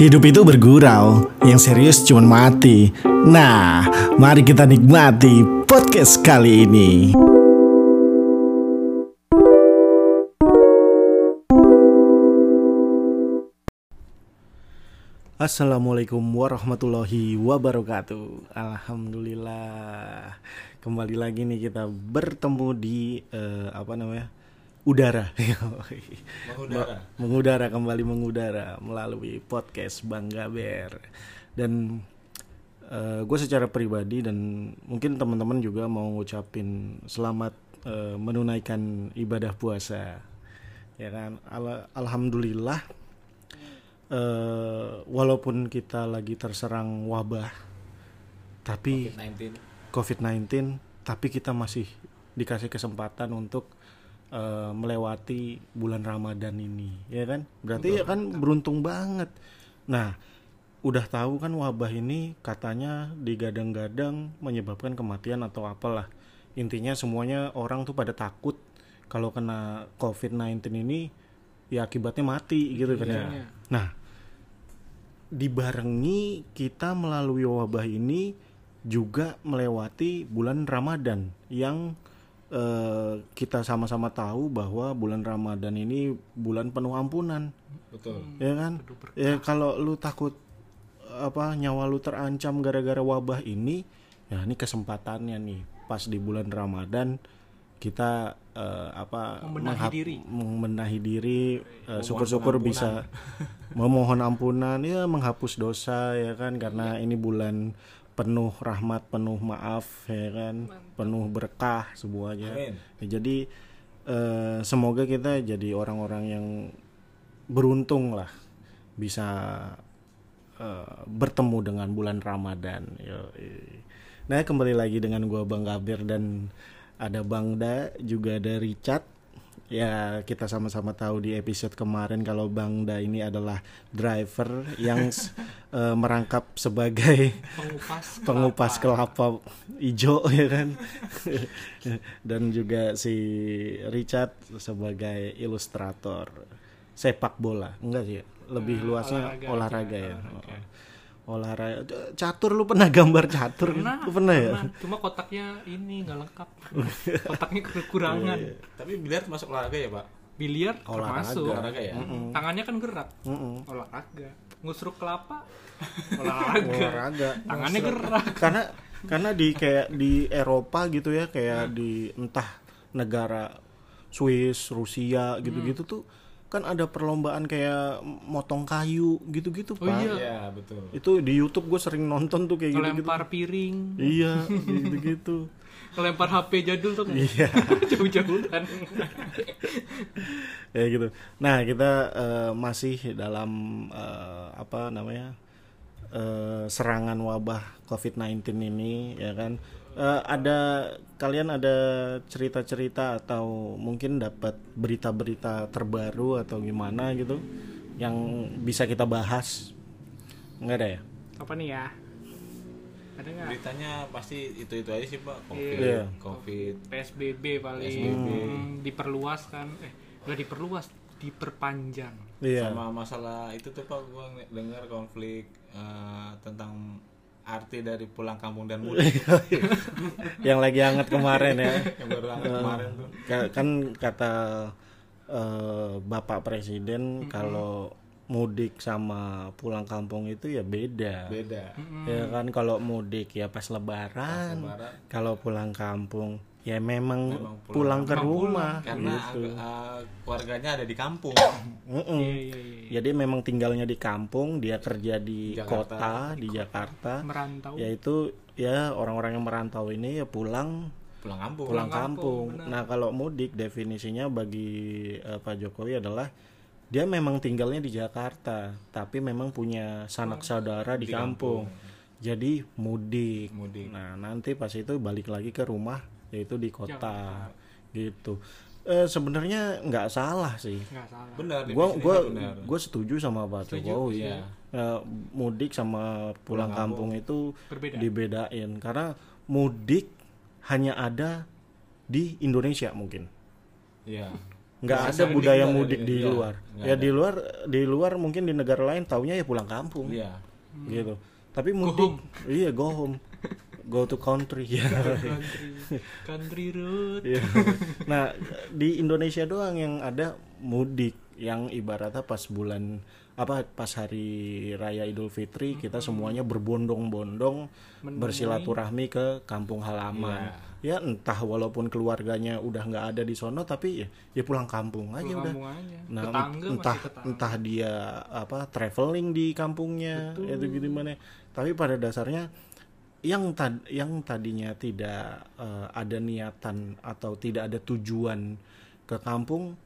Hidup itu bergurau, yang serius cuma mati. Nah, mari kita nikmati podcast kali ini. Assalamualaikum warahmatullahi wabarakatuh. Alhamdulillah. Kembali lagi nih kita bertemu di eh, apa namanya? Udara. Mengudara. mengudara kembali mengudara melalui podcast Bang Gaber. Dan gue secara pribadi dan mungkin teman-teman juga mau ngucapin selamat eh, menunaikan ibadah puasa. Ya kan? Al- Alhamdulillah eh, walaupun kita lagi terserang wabah tapi COVID-19. COVID-19 tapi kita masih dikasih kesempatan untuk eh, melewati bulan Ramadan ini ya kan? Berarti ya kan beruntung banget. Nah udah tahu kan wabah ini katanya digadang-gadang menyebabkan kematian atau apalah. Intinya semuanya orang tuh pada takut kalau kena COVID-19 ini ya akibatnya mati gitu kan ya. Nah, dibarengi kita melalui wabah ini juga melewati bulan Ramadan yang eh, kita sama-sama tahu bahwa bulan Ramadan ini bulan penuh ampunan, Betul. ya kan? Ya kalau lu takut apa nyawa lu terancam gara-gara wabah ini, ya ini kesempatannya nih. Pas di bulan Ramadan kita eh, apa Membenahi diri. membenahi diri eh, syukur-syukur bisa memohon ampunan ya menghapus dosa ya kan? Karena ini bulan penuh rahmat penuh maaf ya kan penuh berkah semuanya Amin. Ya, jadi eh, semoga kita jadi orang-orang yang beruntung lah bisa eh, bertemu dengan bulan Ramadan. Yoi. Nah kembali lagi dengan gua Bang Gabir dan ada Bang Da juga ada Richard. Ya kita sama-sama tahu di episode kemarin kalau Bang Da ini adalah driver yang eh, merangkap sebagai pengupas pengupas kelapa hijau ya kan? Dan juga si Richard sebagai ilustrator sepak bola. Enggak sih lebih Eh, luasnya olahraga olahraga, ya? Olahraga. Olahraga. Catur lu pernah gambar catur? Pernah lu pernah ya? pernah. cuma kotaknya ini nggak lengkap. Kotaknya kekurangan. Iya, Tapi biliar masuk olahraga ya, Pak? biliar Olahraga. termasuk. Olahraga. Ya? tangannya kan gerak. Mm-mm. olahraga. Ngusruk kelapa? Olahraga. Olahraga. Tangannya gerak. Karena karena di kayak di Eropa gitu ya kayak di entah negara Swiss, Rusia gitu-gitu tuh kan ada perlombaan kayak motong kayu gitu-gitu Oh pak. iya. Iya, betul. itu di YouTube gue sering nonton tuh kayak gitu-gitu. Ngelempar piring. Iya gitu-gitu. Ngelempar HP jadul tuh kan? Iya. jauh-jauhan. Ya gitu. Nah kita eh, masih dalam eh, apa namanya eh, serangan wabah COVID-19 ini ya kan Eh, ada kalian ada cerita-cerita atau mungkin dapat berita-berita terbaru atau gimana gitu yang bisa kita bahas nggak ada ya apa nih ya ada nggak Beritanya pasti itu-itu aja sih, Pak. Covid, Iya. Covid. PSBB paling PSBB. Hmm, diperluas kan eh udah diperluas diperpanjang iya Sama masalah itu tuh, Pak, gua ng- dengar konflik eh, tentang arti dari pulang kampung dan mudik yang lagi hangat kemarin ya yang baru hangat kemarin tuh. Ka- kan kata eh, Bapak Presiden kalau mudik sama pulang kampung itu ya beda. Beda. Ya kan kalau mudik ya pas lebaran. Lebaran. Kalau pulang kampung ya memang, Memang pulang, pulang. ke rumah Karena gitu. eh, keluarganya ada di kampung. Mm-mm. iya iya iya Jadi memang tinggalnya di kampung, dia kerja di Jakarta. kota, di Jakarta. merantau Yaitu ya orang-orang yang merantau ini ya pulang Pulang kampung. pulang kampung, kampung. Nah, kalau mudik definisinya bagi eh, Pak Jokowi adalah dia memang tinggalnya di Jakarta, tapi memang punya sanak saudara di, kampung. Jadi mudik. Mudik. Nah, nanti pas itu balik lagi ke rumah yaitu di kota. Gitu. Eh sebenarnya nggak salah sih. nggak salah Benar. Gua definisinya gua benar. gua setuju sama Pak Jokowi. Iya. Eh, mudik sama pulang kampung itu Berbeda. dibedain karena mudik hanya ada di Indonesia mungkin. Iya. nggak ada budaya mudik di- di iya, luar ya ada. di luar di luar mungkin di negara lain taunya ya pulang kampung Iya. gitu tapi mudik iya go home go to country. Ya country. Country road. Iya. nah di Indonesia doang yang ada mudik yang ibaratnya pas bulan apa pas hari raya Idul Fitri kita semuanya berbondong-bondong bersilaturahmi ke kampung halaman. Ya entah walaupun keluarganya udah nggak ada di sono tapi ya, ya pulang kampung aja Pulang udah. kampung aja. Nah, tetangga entah masih tetangga. entah dia apa traveling di kampungnya itu gimana. Tapi pada dasarnya yang tad yang tadinya tidak eh, ada niatan atau tidak ada tujuan ke kampung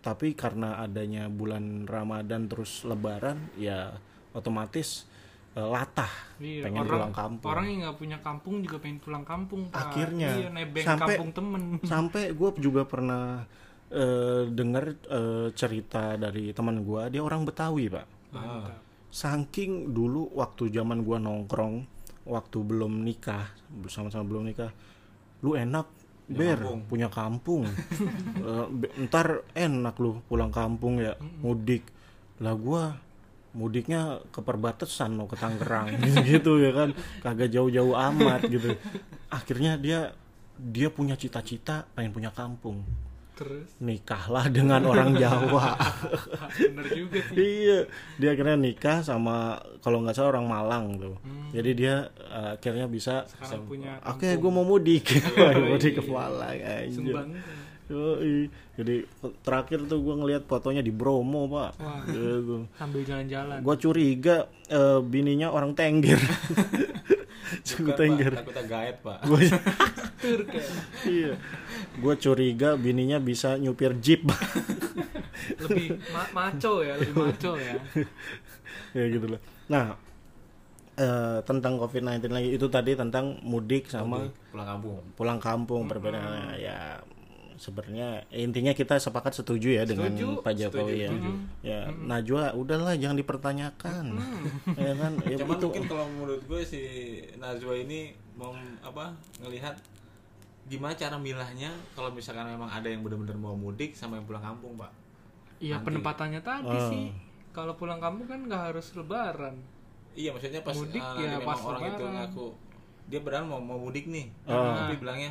tapi karena adanya bulan Ramadan terus lebaran ya otomatis eh, latah Iya, pengen orang, pulang kampung. orang yang nggak punya kampung juga pengen pulang kampung Pak. Akhirnya, iya, nebeng sampai- kampung temen sampai gue juga pernah eh, dengar eh, cerita dari teman gue dia orang Betawi pak Mantap. saking dulu waktu zaman gua nongkrong waktu belum nikah bersama-sama belum nikah lu enak ber punya kampung. Be- ntar enak lu pulang kampung ya mudik. Lah gua mudiknya ke perbatasan mau ke Tangerang gitu ya kan. Kagak jauh-jauh amat gitu. Akhirnya dia dia punya cita-cita pengen punya kampung terus? Nikahlah dengan orang Jawa. Bener juga sih. Iya dia akhirnya nikah sama kalau nggak salah orang Malang tuh. Jadi dia uh, akhirnya bisa sekarang punya oke gue mau mudik. Mudik ke Malang aja sumbang Yoi. jadi terakhir tuh gue ngeliat fotonya di Bromo pak. Wah. gitu. sambil jalan-jalan. Gue curiga eh, bininya orang Tengger suku Tengger. Takutnya gaet, Pak. kayak iya. Gue curiga bininya bisa nyupir jeep. Lebih ma- maco ya lebih maco ya. Ya gitu loh. Nah eh, tentang COVID-19 lagi itu tadi tentang mudik sama Pulang kampung. pulang kampung perbedaannya. Ya sebenarnya intinya kita sepakat setuju ya dengan Setuju, Pak Jokowi ya. ya Najwa udahlah jangan dipertanyakan. Ya kan? Ya Cuman itu mungkin kalau menurut gue si Najwa ini mau apa ngelihat gimana cara milahnya kalau misalkan memang ada yang benar-benar mau mudik sama yang pulang kampung, Pak. iya penempatannya tadi Ah. sih kalau pulang kampung kan nggak harus lebaran. Iya, maksudnya pas Mudik uh, ya pas orang itu lebaran. ngaku dia beneran mau mau mudik nih, Ah. tapi bilangnya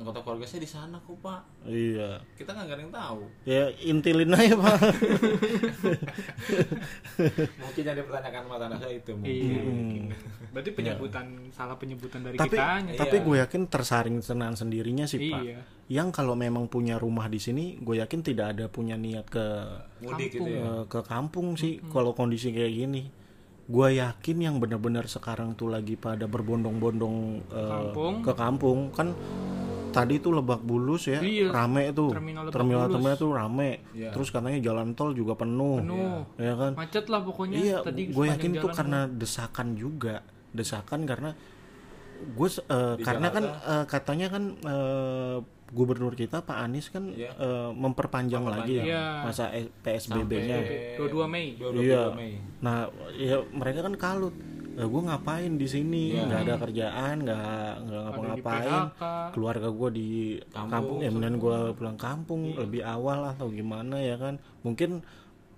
anggota keluarga saya di sana kok, Pak. iya Kita nggak ada yang tahu. ya intilin aja pak Mungkin yang dipertanyakan mata Najwa itu iya mungkin. berarti penyebutan salah penyebutan dari tapi kitanya tapi Iya. gue yakin tersaring senang sendirinya sih pak iya yang kalau memang punya rumah di sini gue yakin tidak ada punya niat ke Mudik gitu Kampung. ya. eh, ke kampung sih kalau kondisi kayak gini gue yakin yang benar-benar sekarang tuh lagi pada berbondong-bondong Kampung. ke kampung kan tadi tuh Lebak Bulus ya Iya, rame tuh Terminal Lebak terminal Bulus. terminal tuh rame Iya. terus katanya jalan tol juga penuh, penuh ya kan macet lah pokoknya iya tadi gue yakin itu jalan karena desakan juga desakan karena gue eh, Di karena kan Jakarta. eh, katanya kan eh, gubernur kita Pak Anies kan Iya. eh, memperpanjang lagi Iya. ya masa eh, PSBB-nya. Sampai 22 Mei 22 Iya. Mei. Nah, ya mereka kan kalut. Gue ngapain di sini? Iya. nggak ada kerjaan, nggak nggak ngapa-ngapain. Keluarga gue di Kampung, kampung, ya mendingan gue pulang kampung lebih awal atau gimana ya kan? Mungkin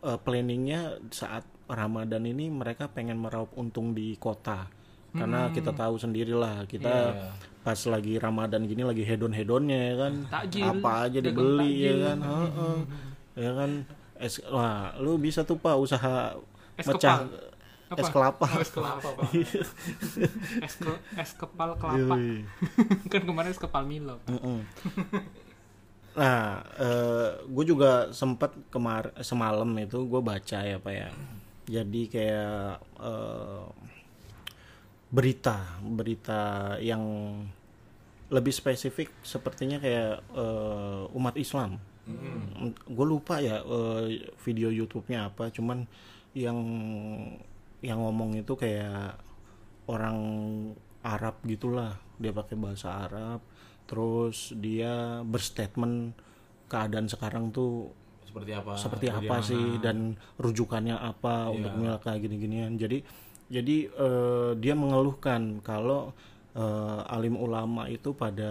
eh, planningnya saat Ramadan ini mereka pengen meraup untung di kota. Karena kita tahu sendirilah kita Iya. pas lagi Ramadan gini lagi hedon hedonnya ya kan Takjil. apa aja dibeli ya takjil. kan Heeh. ya kan es wah lu bisa tuh pak usaha Es mecah kepal. es Apa? kelapa. Oh, es kelapa pak. Es, ke, es kepal kelapa. Kan kemarin es kepal Milo. Mm-mm. nah gue juga sempet kemar semalam itu gue baca ya pak ya. Jadi kayak eh, berita berita yang lebih spesifik sepertinya kayak eh, umat Islam. Gue lupa ya eh, video YouTube-nya apa cuman yang yang ngomong itu kayak orang Arab gitulah dia pakai bahasa Arab terus dia berstatement keadaan sekarang tuh Seperti apa? seperti apa bagaimana? sih dan rujukannya apa Iya. untuk kayak gini-ginian jadi jadi eh, dia mengeluhkan kalau eh, alim ulama itu pada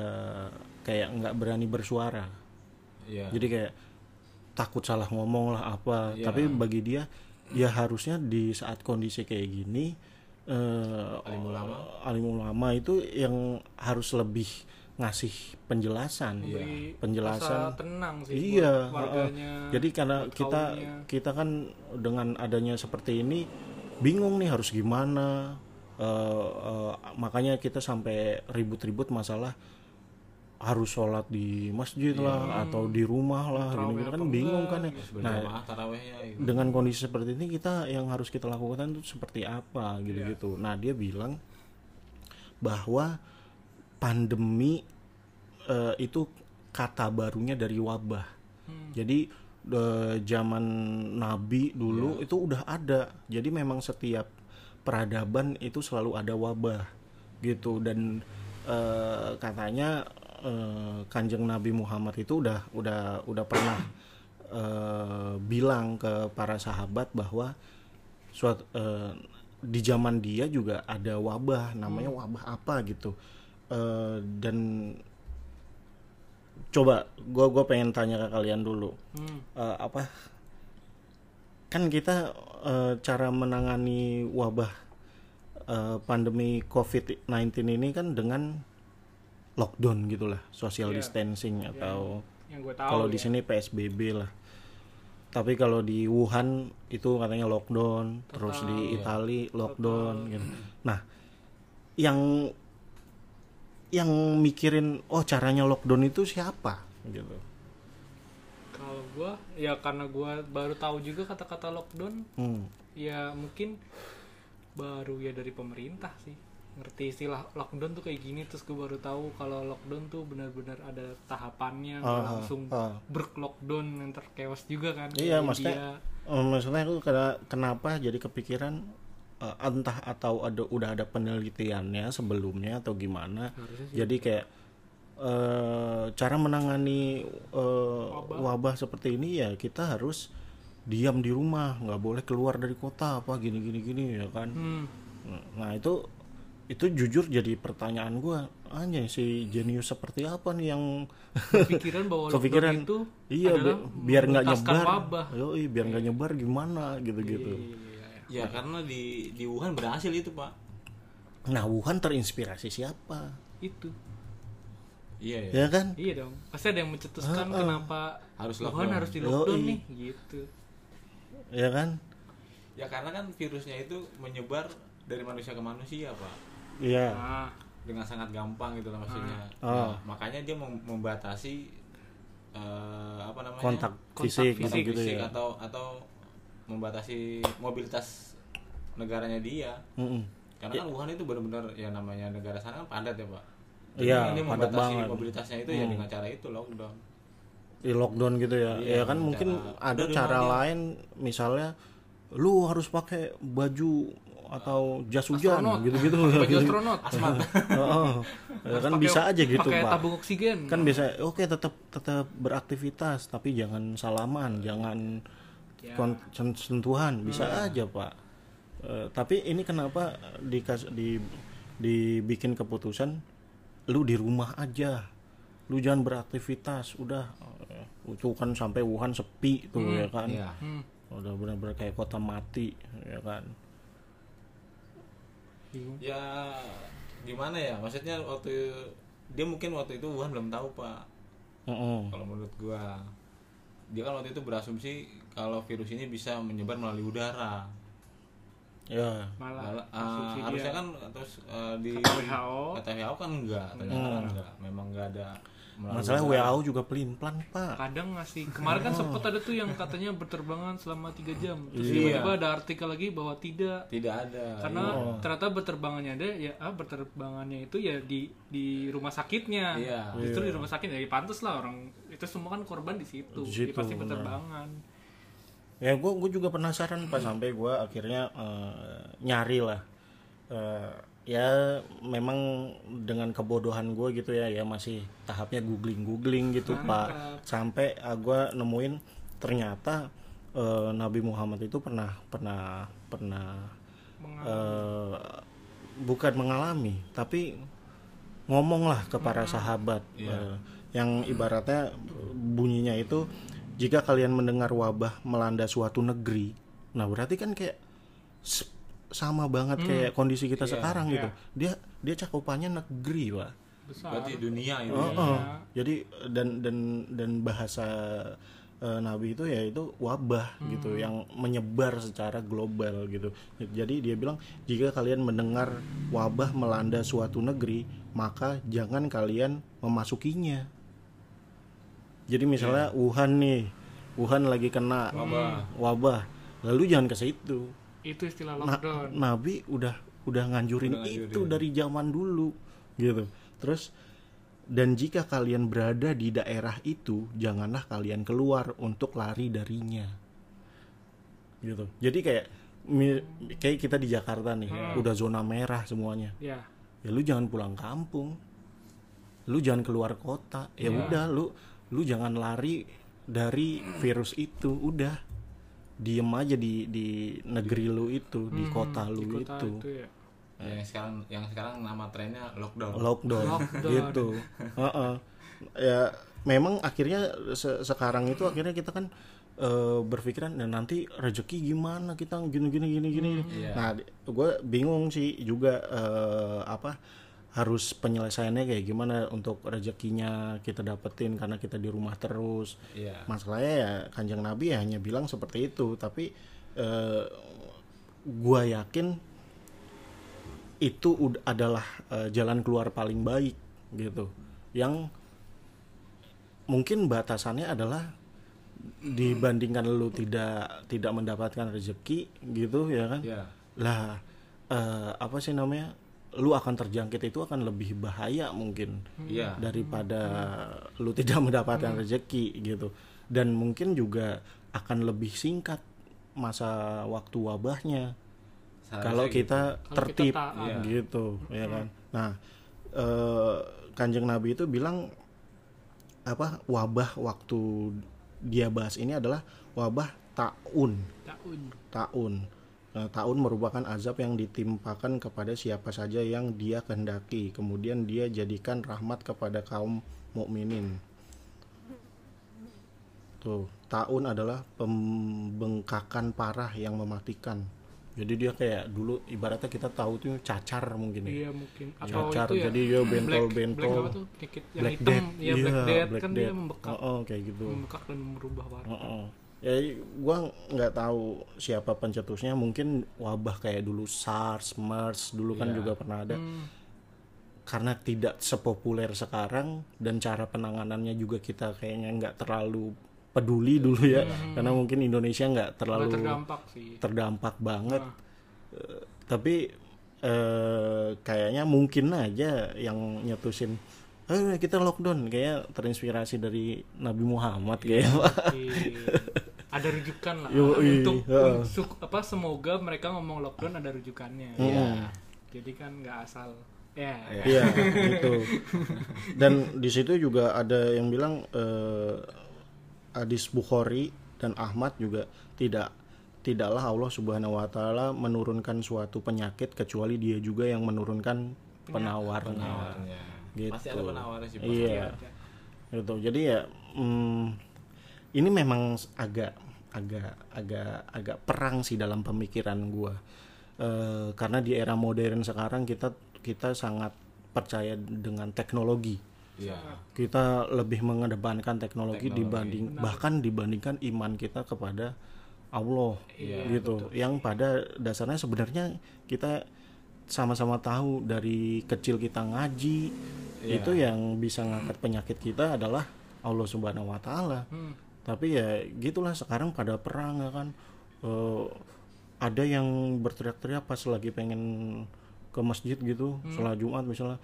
kayak nggak berani bersuara Iya. jadi kayak takut salah ngomong lah apa Iya. tapi bagi dia ya harusnya di saat kondisi kayak gini eh Alim ulama. alim ulama itu yang harus lebih ngasih penjelasan. Memberi penjelasan. tenang sih iya warganya jadi karena kita kaumnya. kita kan dengan adanya seperti ini bingung nih harus gimana. Eh, eh, makanya kita sampai ribut-ribut masalah harus sholat di masjid lah atau di rumah lah Terawih gini-gini kan bingung kan ya Terus nah tarawehnya gitu. dengan kondisi seperti ini kita yang harus kita lakukan itu seperti apa Iya. gitu-gitu. Nah dia bilang bahwa pandemi eh, itu kata barunya dari wabah. Hmm. Jadi eh, zaman Nabi dulu Iya. itu udah ada. Jadi memang setiap peradaban itu selalu ada wabah gitu dan eh, katanya eh, kanjeng Nabi Muhammad itu udah udah udah pernah eh, bilang ke para sahabat bahwa suatu eh, di zaman dia juga ada wabah namanya wabah apa gitu. Eh, dan coba gue gue pengen tanya ke kalian dulu. Hmm. Eh, apa kan kita eh, cara menangani wabah pandemi COVID-19 ini kan dengan lockdown gitulah social Iya. distancing atau yang gue tahu kalau ya. di sini PSBB lah tapi kalau di Wuhan itu katanya lockdown terus di Itali lockdown gitu nah yang yang mikirin oh caranya lockdown itu siapa gitu kalau gue ya karena gue baru tahu juga kata-kata lockdown hmm. ya mungkin baru ya dari pemerintah sih ngerti istilah lockdown tuh kayak gini terus gue baru tahu kalau lockdown tuh benar-benar ada tahapannya Ah, langsung berk lockdown yang terkewas juga kan Iya, maksudnya India. Eh, maksudnya aku kena- kenapa jadi kepikiran eh, entah atau ada udah ada penelitiannya sebelumnya atau gimana. Jadi kayak eh, cara menangani eh, wabah. seperti ini ya kita harus diam di rumah nggak boleh keluar dari kota apa gini gini gini ya kan? Hmm, nah itu itu jujur jadi pertanyaan gua anjay si jenius seperti apa nih yang kepikiran bahwa Kepikiran, itu iya bi- biar nggak nyebar. Yoi, biar nggak nyebar gimana gitu-gitu. Iya, Ya karena di di Wuhan berhasil itu pak. nah Wuhan terinspirasi siapa? Itu. Iya ya. ya kan? Iya dong. Pasti ada yang mencetuskan kenapa Harus Wuhan lockdown. harus di lockdown Yoi. nih gitu. Ya kan? Ya karena kan virusnya itu menyebar dari manusia ke manusia pak. Iya nah Dengan sangat gampang gitu lah maksudnya. Oh. Nah, makanya dia mem- membatasi eh, apa namanya kontak Kontak fisik kontak gitu, gitu fisik ya atau atau membatasi mobilitas negaranya dia. Mm-mm. Karena kan Wuhan itu benar-benar ya namanya negara sana kan padat ya pak. Iya, Jadi dia padat membatasi banget. mobilitasnya itu ya dengan cara itu lockdown. di lockdown gitu ya Iya, ya kan cara- mungkin ada cara lain misalnya lu harus pakai baju atau jas hujan gitu-gitu. Baju astronot. Heeh. ya kan bisa aja gitu pakai pak. tabung oksigen. Kan bisa oke tetap tetap beraktivitas tapi jangan salaman jangan Ya. sentuhan. Bisa aja pak. Eh, tapi ini kenapa dikas di dibikin keputusan lu di rumah aja. Lu jangan beraktivitas udah. Eh, itu kan sampai Wuhan sepi tuh ya kan? Iya. Hmm, udah benar-benar kayak kota mati ya kan bingung. Ya gimana ya? Maksudnya waktu dia mungkin waktu itu Wuhan belum tahu pak. Heeh. Kalau menurut gua dia kan waktu itu berasumsi kalau virus ini bisa menyebar melalui udara. ya malah Malah, eh, asumsi dia. harusnya kan terus eh, di Kata WHO. kata WHO kan enggak, ternyata kan enggak. Memang enggak ada masalah. WHO juga pelin pelan pak. Kadang ngasih. Kemarin kan sempat ada tuh yang katanya berterbangan selama tiga jam. Terus Iya. tiba-tiba ada artikel lagi bahwa tidak. Tidak ada. karena ternyata berterbangannya ada ya ah berterbangannya itu ya di di rumah sakitnya. Iya. justru di rumah sakit ya pantas lah orang itu semua kan korban di situ. Di Dia situ, pasti berterbangan. Ya gue gue juga penasaran pas sampai gue akhirnya eh, nyari lah Eh, ya memang dengan kebodohan gue gitu ya ya masih tahapnya googling googling gitu pak. sampai gue nemuin ternyata eh, Nabi Muhammad itu pernah pernah pernah eh, bukan mengalami tapi ngomong lah ke para sahabat. eh, yang ibaratnya bunyinya itu jika kalian mendengar wabah melanda suatu negeri nah berarti kan kayak sama banget kayak kondisi kita Iya, sekarang iya. gitu dia dia cakupannya negeri pak besar berarti dunia itu Oh, oh. Jadi dan dan dan bahasa eh, Nabi itu ya itu wabah gitu yang menyebar secara global gitu. Jadi dia bilang jika kalian mendengar wabah melanda suatu negeri, maka jangan kalian memasukinya. Jadi misalnya Wuhan nih, Wuhan lagi kena Wabah. wabah, lalu jangan ke situ. Itu istilah Na- lockdown Nabi udah udah nganjurin, Udah nganjurin. itu dari zaman dulu gitu. Terus dan jika kalian berada di daerah itu, janganlah kalian keluar untuk lari darinya. Gitu. Jadi kayak kayak kita di Jakarta nih, udah zona merah semuanya. ya Ya lu jangan pulang kampung. Lu jangan keluar kota. Ya Iya. udah lu lu jangan lari dari virus itu, udah. Diem aja di di negeri lu itu, di kota lu Hmm, di kota itu. itu ya Ya, yang sekarang yang sekarang nama trennya lockdown lockdown, Lockdown. gitu Heeh. ya memang akhirnya se- sekarang itu akhirnya kita kan eh, berpikiran dan nanti rezeki gimana kita gini gini gini gini Iya. nah gue bingung sih juga eh, apa harus penyelesaiannya kayak gimana untuk rezekinya kita dapetin karena kita di rumah terus Iya. masalahnya ya kanjeng nabi ya hanya bilang seperti itu tapi eh, gua yakin itu adalah eh, jalan keluar paling baik gitu yang mungkin batasannya adalah dibandingkan lu tidak tidak mendapatkan rezeki gitu ya kan Iya. lah eh, apa sih namanya lu akan terjangkit itu akan lebih bahaya mungkin Iya. daripada lu tidak mendapatkan rezeki gitu dan mungkin juga akan lebih singkat masa waktu wabahnya Seharusnya kalau gitu. kita Kalau tertib kita taat. Iya. gitu ya kan nah eh, kanjeng nabi itu bilang apa wabah waktu dia bahas ini adalah wabah taun tahun taun. Nah, taun merupakan azab yang ditimpakan kepada siapa saja yang dia kehendaki. Kemudian dia jadikan rahmat kepada kaum mukminin. Tuh, taun adalah pembengkakan parah yang mematikan. Jadi dia kayak dulu ibaratnya kita tahu tuh cacar mungkin ya. iya mungkin atau Cacar itu ya jadi dia black, black bentol-bentol. apa tuh penyakit yang Black hitam death. ya Iya, black death black kan dia membekak Oh, oh, kayak gitu. membekak dan merubah warna Heeh. Ya, gua nggak tahu siapa pencetusnya. Mungkin wabah kayak dulu SARS, MERS dulu kan Iya. juga pernah ada. Hmm, Karena tidak sepopuler sekarang dan cara penanganannya juga kita kayaknya nggak terlalu peduli dulu ya. Karena mungkin Indonesia nggak terlalu terdampak sih terdampak banget. Nah. Eh, tapi eh, kayaknya mungkin aja yang nyetusin eh kita lockdown kayak terinspirasi dari Nabi Muhammad kayak. Ada rujukan lah Yoi, untuk, heeh. untuk apa semoga mereka ngomong lockdown ada rujukannya Hmm. ya jadi kan nggak asal ya Iya, gitu. Dan di situ juga ada yang bilang eh, hadis Bukhari dan Ahmad juga tidak tidaklah Allah Subhanahu wa taala menurunkan suatu penyakit kecuali dia juga yang menurunkan penawarnya. Penawarnya. Gitu. Pasti ada penawarnya sih. Iya. Gitu. Jadi ya hmm, ini memang agak agak agak agak perang sih dalam pemikiran gua. Eh, karena di era modern sekarang kita kita sangat percaya dengan teknologi. Iya. Kita lebih mengedepankan teknologi, Teknologi. dibanding bahkan dibandingkan iman kita kepada Allah Iya, gitu. Yang pada dasarnya sebenarnya kita sama-sama tahu dari kecil kita ngaji Iya. itu yang bisa ngangkat penyakit kita adalah Allah Subhanahu wa taala. Hmm. Tapi ya gitulah sekarang pada perang ya kan. Eh, ada yang berteriak-teriak pas lagi pengen ke masjid gitu, sholat Jumat misalnya.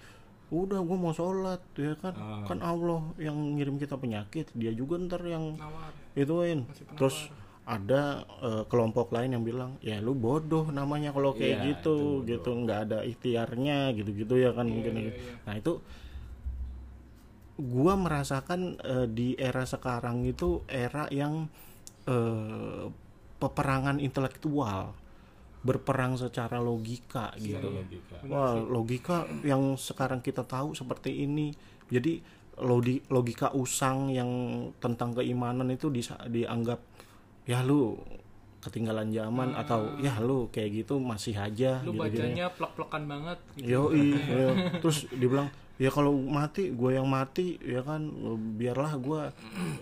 Udah gua mau sholat ya kan. Ah. Kan Allah yang ngirim kita penyakit, dia juga ntar yang nawar ituin. Terus ada eh, kelompok lain yang bilang ya lu bodoh namanya kalau kayak Iya, gitu itu gitu nggak ada ikhtiarnya gitu-gitu ya kan mungkin iya, gitu. iya. Nah itu gua merasakan eh, di era sekarang itu era yang eh, peperangan intelektual berperang secara logika gitu. Logika. Wah, logika yang sekarang kita tahu seperti ini. Jadi logika usang yang tentang keimanan itu disa- dianggap ya lu ketinggalan zaman atau ya lu kayak gitu masih aja lu gitu-gitu. bacanya plek-plekan banget gitu. Yoi, iya. terus dibilang ya kalau mati gue yang mati ya kan biarlah gue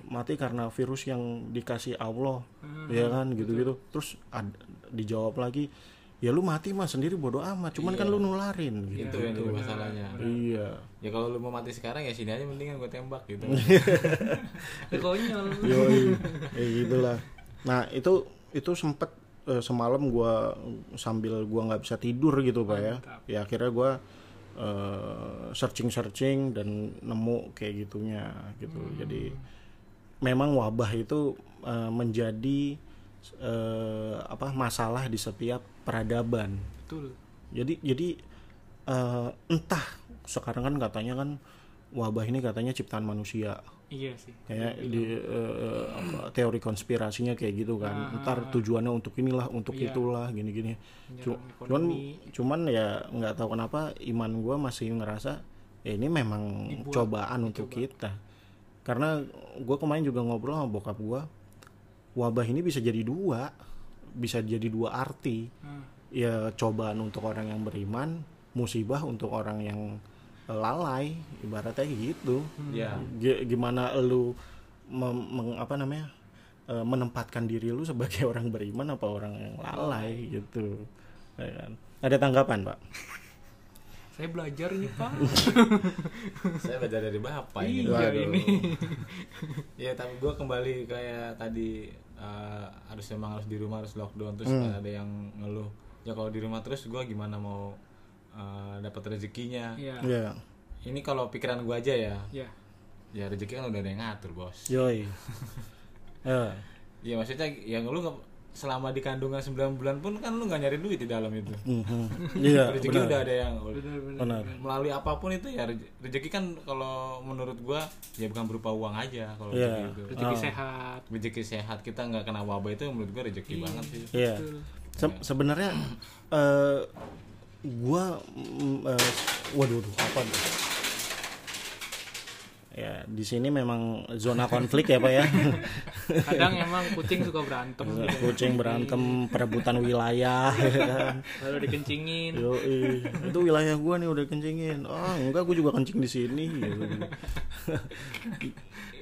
mati karena virus yang dikasih Allah ya kan gitu-gitu. Terus ad- dijawab lagi ya lu mati mah sendiri bodoh amat cuman kan lu nularin gitu. Itu yang jadi masalahnya. Iya. Ya kalau lu mau mati sekarang ya sini aja mendingan gue tembak gitu. Ya, konyol. Yoi, kayak gitulah. Nah itu itu sempet eh, semalam gua sambil gua nggak bisa tidur gitu pak ya. Ya akhirnya gua searching searching dan nemu kayak gitunya gitu. Jadi memang wabah itu eh, menjadi eh, apa masalah di setiap peradaban. betul Jadi jadi eh, entah sekarang kan katanya kan wabah ini katanya ciptaan manusia iya sih. Kayak di eh, apa, teori konspirasinya kayak gitu kan. Ntar tujuannya untuk inilah untuk itulah gini-gini. Cuman cuman ya nggak tahu kenapa iman gue masih ngerasa ya ini memang cobaan untuk kita. Karena gue kemarin juga ngobrol sama bokap gue wabah ini bisa jadi dua bisa jadi dua arti. Hmm. ya cobaan untuk orang yang beriman musibah untuk orang yang lalai ibaratnya gitu. Ya G- gimana lu mem- meng- apa namanya eh, menempatkan diri lu sebagai orang beriman apa orang yang lalai gitu. Ya kan? ada tanggapan pak? Saya belajar nih pak. Saya belajar dari bapak ini. Iya ini. Ya tapi gue kembali kayak tadi eh, harus memang harus di rumah harus lockdown terus Hmm. ada yang ngeluh. Ya kalau di rumah terus gue gimana mau eh, dapat rezekinya. Iya. Ya ini kalau pikiran gue aja ya. Iya. Ya rezeki kan udah ada yang ngatur bos. Yoi. Ya. Ya maksudnya yang lu nggak selama di kandungan 9 bulan pun kan lu nggak nyari duit di dalam itu. Mhm. iya rezeki benar. udah ada yang benar-benar benar melalui apa pun itu ya reze- rezeki kan kalau menurut gua ya bukan berupa uang aja kalau Iya. rezeki itu. Rezeki sehat. Rezeki sehat kita nggak kena wabah itu menurut gua rezeki banget sih. Iya. Betul. Se- sebenarnya eh gua mm, eh, waduh waduh, apa tuh ya di sini memang zona konflik ya pak ya kadang emang kucing suka berantem gitu. kucing berantem perebutan wilayah ya kan lalu dikencingin Yo, itu wilayah gua nih udah kencingin. Oh, enggak gua juga kencing di sini. gitu.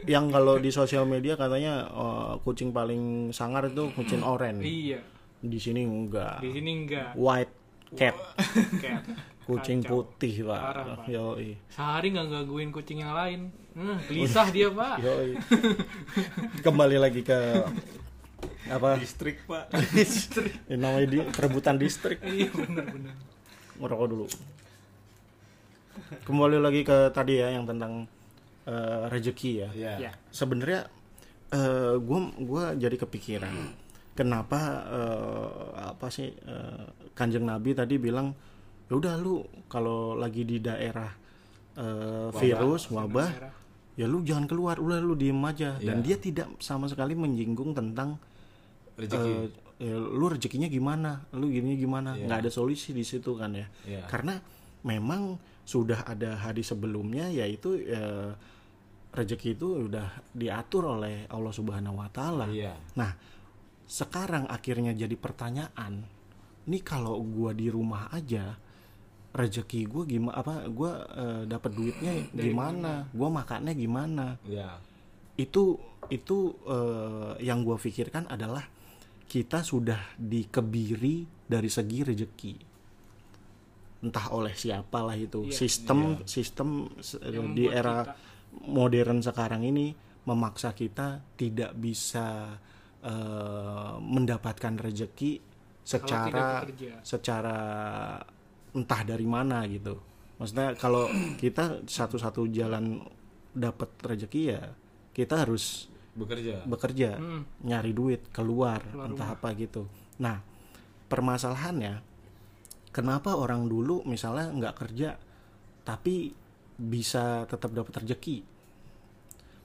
Yang kalau di sosial media katanya eh, kucing paling sangar itu kucing oranye. iya Di sini enggak. di sini enggak White cat, kucing Kacau. putih, Parah, Pak. Yo, sehari nggak gangguin kucing yang lain nah, gelisah dia pak Kembali lagi ke apa? listrik pak Ini namanya di perebutan distrik. iya benar-benar ngerokok dulu. Kembali lagi ke tadi ya yang tentang eh, rezeki ya. ya ya sebenarnya eh gue gua jadi kepikiran kenapa eh, apa sih eh, kanjeng nabi tadi bilang ya udah lu kalau lagi di daerah eh, virus wabah ya lu jangan keluar udah lu diem aja dan Iya. dia tidak sama sekali menyinggung tentang rezeki eh, ya, lu rezekinya gimana lu gini gimana Iya. nggak ada solusi di situ kan ya Iya. karena memang sudah ada hadis sebelumnya yaitu eh, rezeki itu udah diatur oleh Allah Subhanahu Wa Taala. iya Nah sekarang akhirnya jadi pertanyaan, ini kalau gua di rumah aja rezeki gua gimana apa gua eh, dapat duitnya gimana? Gua makannya gimana? Ya. Itu itu eh, yang gua pikirkan adalah kita sudah dikebiri dari segi rezeki entah oleh siapalah itu. Iya. sistem sistem se- Yang di membuat era kita- modern sekarang ini memaksa kita tidak bisa eh, mendapatkan rezeki secara secara entah dari mana gitu. Maksudnya kalau kita satu-satu jalan dapat rezeki ya kita harus bekerja. bekerja Hmm. nyari duit keluar, Keluar entah apa gitu. Nah permasalahannya kenapa orang dulu misalnya nggak kerja tapi bisa tetap dapat rezeki?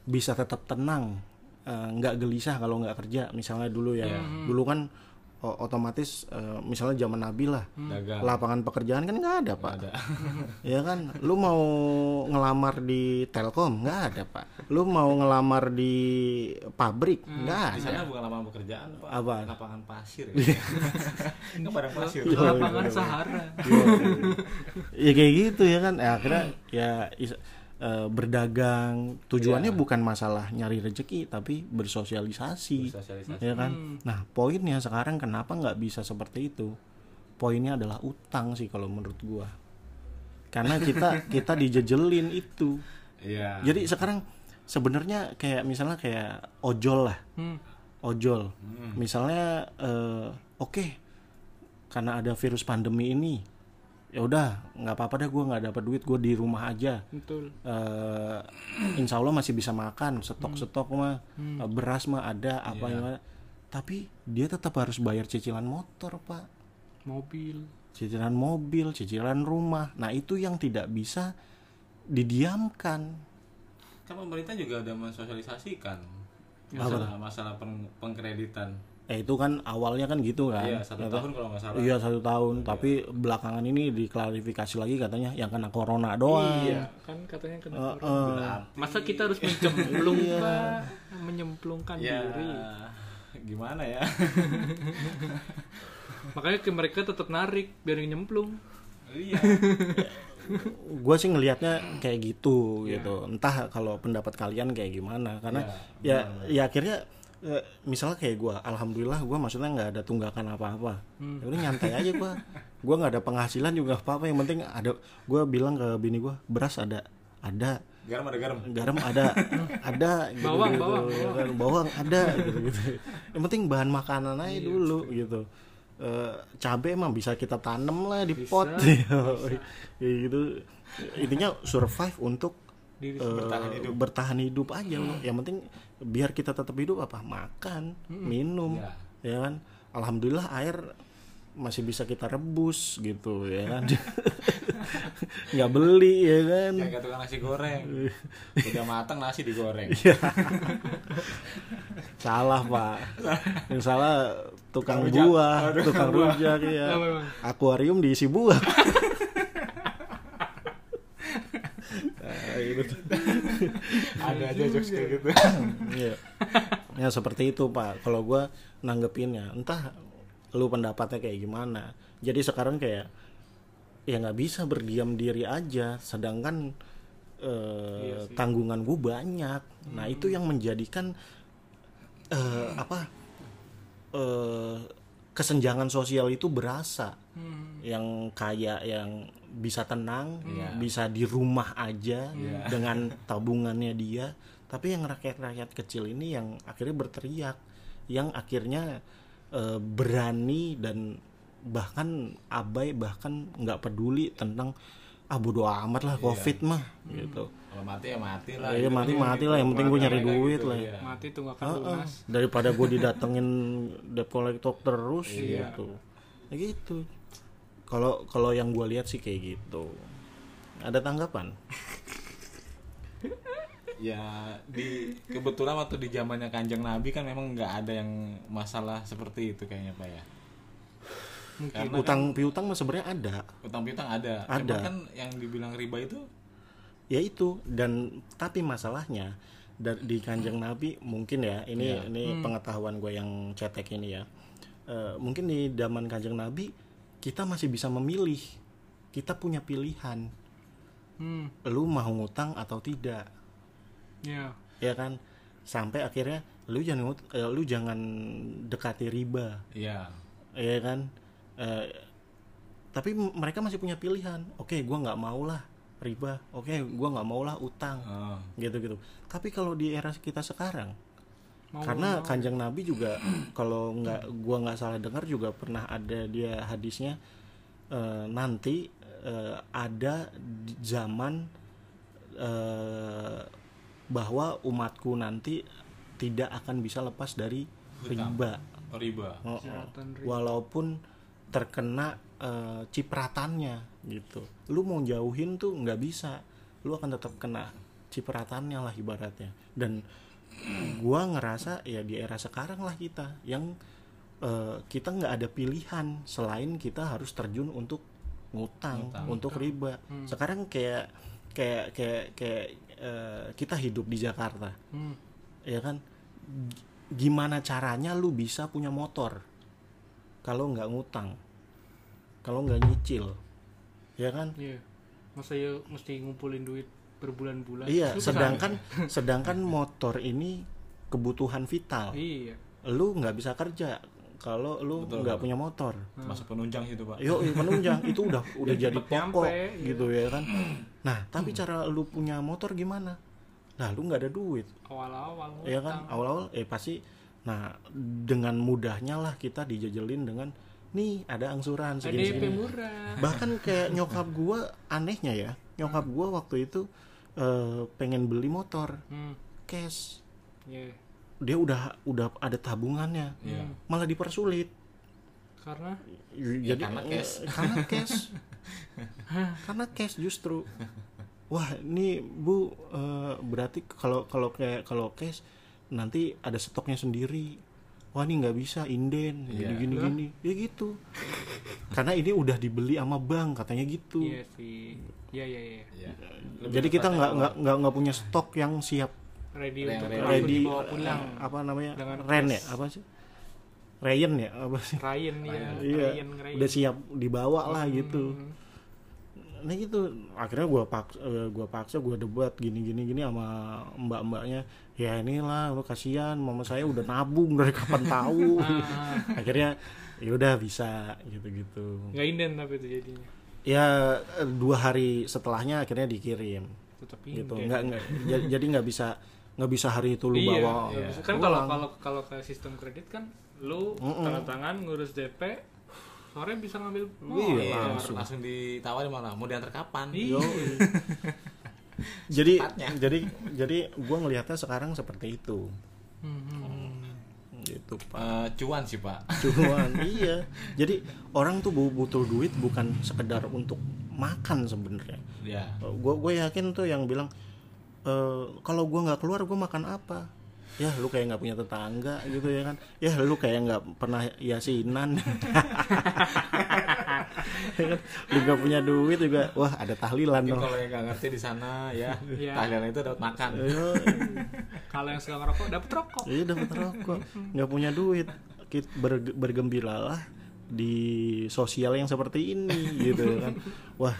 Bisa tetap tenang eh, nggak gelisah kalau nggak kerja. Misalnya dulu ya Hmm. dulu kan otomatis eh, misalnya zaman Nabi lah dagang. lapangan pekerjaan kan nggak ada pak. Ada. Ya kan? Lu mau ngelamar di Telkom? Nggak ada pak. Lu mau ngelamar di pabrik? Nggak di ada. sana bukan lapangan pekerjaan pak. Apa? lapangan pasir. Ya. kan padang pasir. Lapangan Sahara. Ya kayak gitu ya kan. Ya, akhirnya ya is- eh, berdagang. Tujuannya bukan masalah nyari rezeki tapi bersosialisasi sosialisasi ya kan? Nah poinnya sekarang kenapa nggak bisa seperti itu? Poinnya adalah utang sih kalau menurut gua. Karena kita kita dijejelin itu. Iya. Jadi sekarang sebenarnya kayak misalnya kayak ojol lah. Hmm. ojol. Misalnya eh, oke karena ada virus pandemi ini ya udah nggak apa-apa deh gue nggak dapat duit gue di rumah aja. Betul. Eh insya Allah masih bisa makan stok-stok mah. Eh, beras mah ada apa gimana. Tapi dia tetap harus bayar cicilan motor pak. Mobil. Cicilan mobil cicilan rumah. Nah itu yang tidak bisa didiamkan. Kan pemerintah juga udah mensosialisasikan masalah masalah peng- pengkreditan eh itu kan awalnya kan gitu kan. Iya satu tahun kalau nggak salah. Iya satu tahun, tapi belakangan ini diklarifikasi lagi katanya yang kena corona doang. iya. Kan katanya kena corona. Eh, Berarti- masa kita harus mencemplung pak menyemplungkan ya diri. Gimana ya? Makanya ke mereka tetap narik biar nyemplung. Iya. Gue sih ngelihatnya kayak gitu gitu. Entah kalau pendapat kalian kayak gimana, karena ya ya akhirnya eh, misalnya kayak gue, alhamdulillah gue maksudnya nggak ada tunggakan apa-apa. Ya udah nyantai aja gue. Gue nggak ada penghasilan juga apa-apa. Yang penting ada. Gue bilang ke bini gue, beras ada, ada. garam ada garam garam ada ada gitu, Bawang, gitu. bawang, Ya kan, bawang ada gitu gitu yang penting bahan makanan aja dulu gitu Eh, cabai emang bisa kita tanam lah di pot ya gitu intinya survive untuk Diri eh, bertahan hidup. bertahan hidup aja yang penting biar kita tetap hidup apa? Makan minum Ya. ya kan? Alhamdulillah air masih bisa kita rebus gitu ya kan? Nggak beli ya kan? Kayak tukang nasi goreng. Udah matang nasi digoreng. Iya. salah pak. Yang salah tukang Tukang rujak. buah tukang rujak ya akuarium diisi buah Nah, gitu ada aja jokes kayak gitu. Iya. ya seperti itu pak. Kalau gua nanggepinnya entah lu pendapatnya kayak gimana. Jadi sekarang kayak ya nggak bisa berdiam diri aja. Sedangkan eh, tanggungan gue banyak. Nah itu yang menjadikan eh, apa eh, kesenjangan sosial itu berasa. Yang kaya yang bisa tenang bisa di rumah aja dengan tabungannya dia. Tapi yang rakyat-rakyat kecil ini yang akhirnya berteriak yang akhirnya eh, berani dan bahkan abai bahkan nggak peduli tentang ah bodo amat lah covid mah gitu. Kalau mati ya mati lah Iya gitu. mati mati lah yang penting gue nyari duit gitu, lah. iya. mati tunggakan Heeh. lunas. Daripada gue didatengin debt collector terus gitu. Ya gitu kalau kalau yang gue lihat sih kayak gitu. Ada tanggapan? Ya di kebetulan waktu di zamannya kanjeng nabi kan memang nggak ada yang masalah seperti itu kayaknya pak ya. Karena utang piutang mah sebenarnya ada. Utang piutang ada. Ada. Cuma kan yang dibilang riba itu? Ya itu. Dan tapi masalahnya di kanjeng nabi mungkin ya ini ini pengetahuan gue yang cetek ini ya. Eh, mungkin di zaman kanjeng nabi kita masih bisa memilih. Kita punya pilihan. Hmm. Lu mau ngutang atau tidak. Ya ya kan? Sampai akhirnya lu jangan ngut- eh, lu jangan dekati riba. Ya ya kan? Eh, tapi mereka masih punya pilihan. Oke gua nggak mau lah riba. Oke gua nggak mau lah utang. Oh, gitu gitu tapi kalau di era kita sekarang mau karena kanjeng nabi juga kalau nggak gua nggak salah dengar juga pernah ada dia hadisnya eh, nanti eh, ada zaman eh, bahwa umatku nanti tidak akan bisa lepas dari riba. riba. Oh, oh. Walaupun terkena eh, cipratannya gitu. Lu mau jauhin tuh nggak bisa. Lu akan tetap kena cipratannya lah ibaratnya. Dan gua ngerasa ya di era sekarang lah kita yang eh, kita nggak ada pilihan selain kita harus terjun untuk ngutang, Ngutang. untuk riba. Sekarang kayak kayak kayak kayak eh, kita hidup di Jakarta, Hmm. ya kan? Gimana caranya lu bisa punya motor kalau nggak ngutang, kalau nggak nyicil, ya kan? Iya. Masa ya mesti ngumpulin duit berbulan-bulan. Iya, Susah. sedangkan sedangkan motor ini kebutuhan vital. Iya. Lu nggak bisa kerja kalau lu nggak punya motor. Masuk penunjang situ pak. Yo, iya, penunjang itu udah udah Biar jadi nyampe, pokok iya. gitu ya kan. Nah, tapi cara lu punya motor gimana? Nah, lu nggak ada duit, Awal-awal. ya kan? Awal-awal eh pasti nah dengan mudahnya lah kita dijajelin dengan nih ada angsuran DP segini-segini. murah. Bahkan kayak nyokap gua anehnya ya, nyokap gua waktu itu eh, pengen beli motor Hmm. cash. Iya. Dia udah udah ada tabungannya. Iya. Malah dipersulit. Karena jadi karena cash. eh, karena cash karena cash justru wah ini bu eh, berarti kalau kalau kayak kalau cash nanti ada stoknya sendiri wah ini nggak bisa inden Iya. gini gini gini ya gitu karena ini udah dibeli sama bank katanya gitu iya sih. Iya iya iya. Iya. jadi kita nggak nggak nggak nggak punya stok yang siap Ready Yang untuk ready. dibawa pulang. eh, apa namanya Dengan ren ya apa sih Ryan ya apa sih Ryan ya. iya Ryan, Ryan. udah siap dibawa lah gitu Hmm. nah gitu akhirnya gua paksa gua paksa gua debat gini gini gini sama mbak mbaknya ya inilah lu kasihan mama saya udah nabung dari kapan tahu Ah, akhirnya ya udah bisa gitu gitu nggak inden tapi itu jadinya. Ya eh, dua hari setelahnya akhirnya dikirim Tetap gitu nggak nggak ja- jadi nggak bisa nggak bisa hari itu lu iya, bawa iya. kan kalau kalau kalau ke sistem kredit kan lu Mm-mm. tanda tangan ngurus DP sore bisa ngambil Iya, motor. Iya, langsung. langsung ditawarin malah mau diantar kapan? Iya. Jadi jadi jadi gua ngelihatnya sekarang seperti itu Hmm, hmm, gitu pak. Eh, cuan sih pak. cuan iya. Jadi orang tuh bu- butuh duit bukan sekedar untuk makan sebenarnya. Ya. gue gue yakin tuh yang bilang e, kalau gue nggak keluar gue makan apa? Ya lu kayak nggak punya tetangga gitu ya kan? Ya lu kayak nggak pernah yasinan Ya kan? lu punya duit juga wah ada tahlilan Mungkin dong kalau yang nggak ngerti di sana ya, Iya. tahlilan itu dapat makan. Ayo, Kalau yang suka ngerokok dapat rokok. iya dapat rokok nggak punya duit kita ber- bergembiralah di sosial yang seperti ini gitu kan wah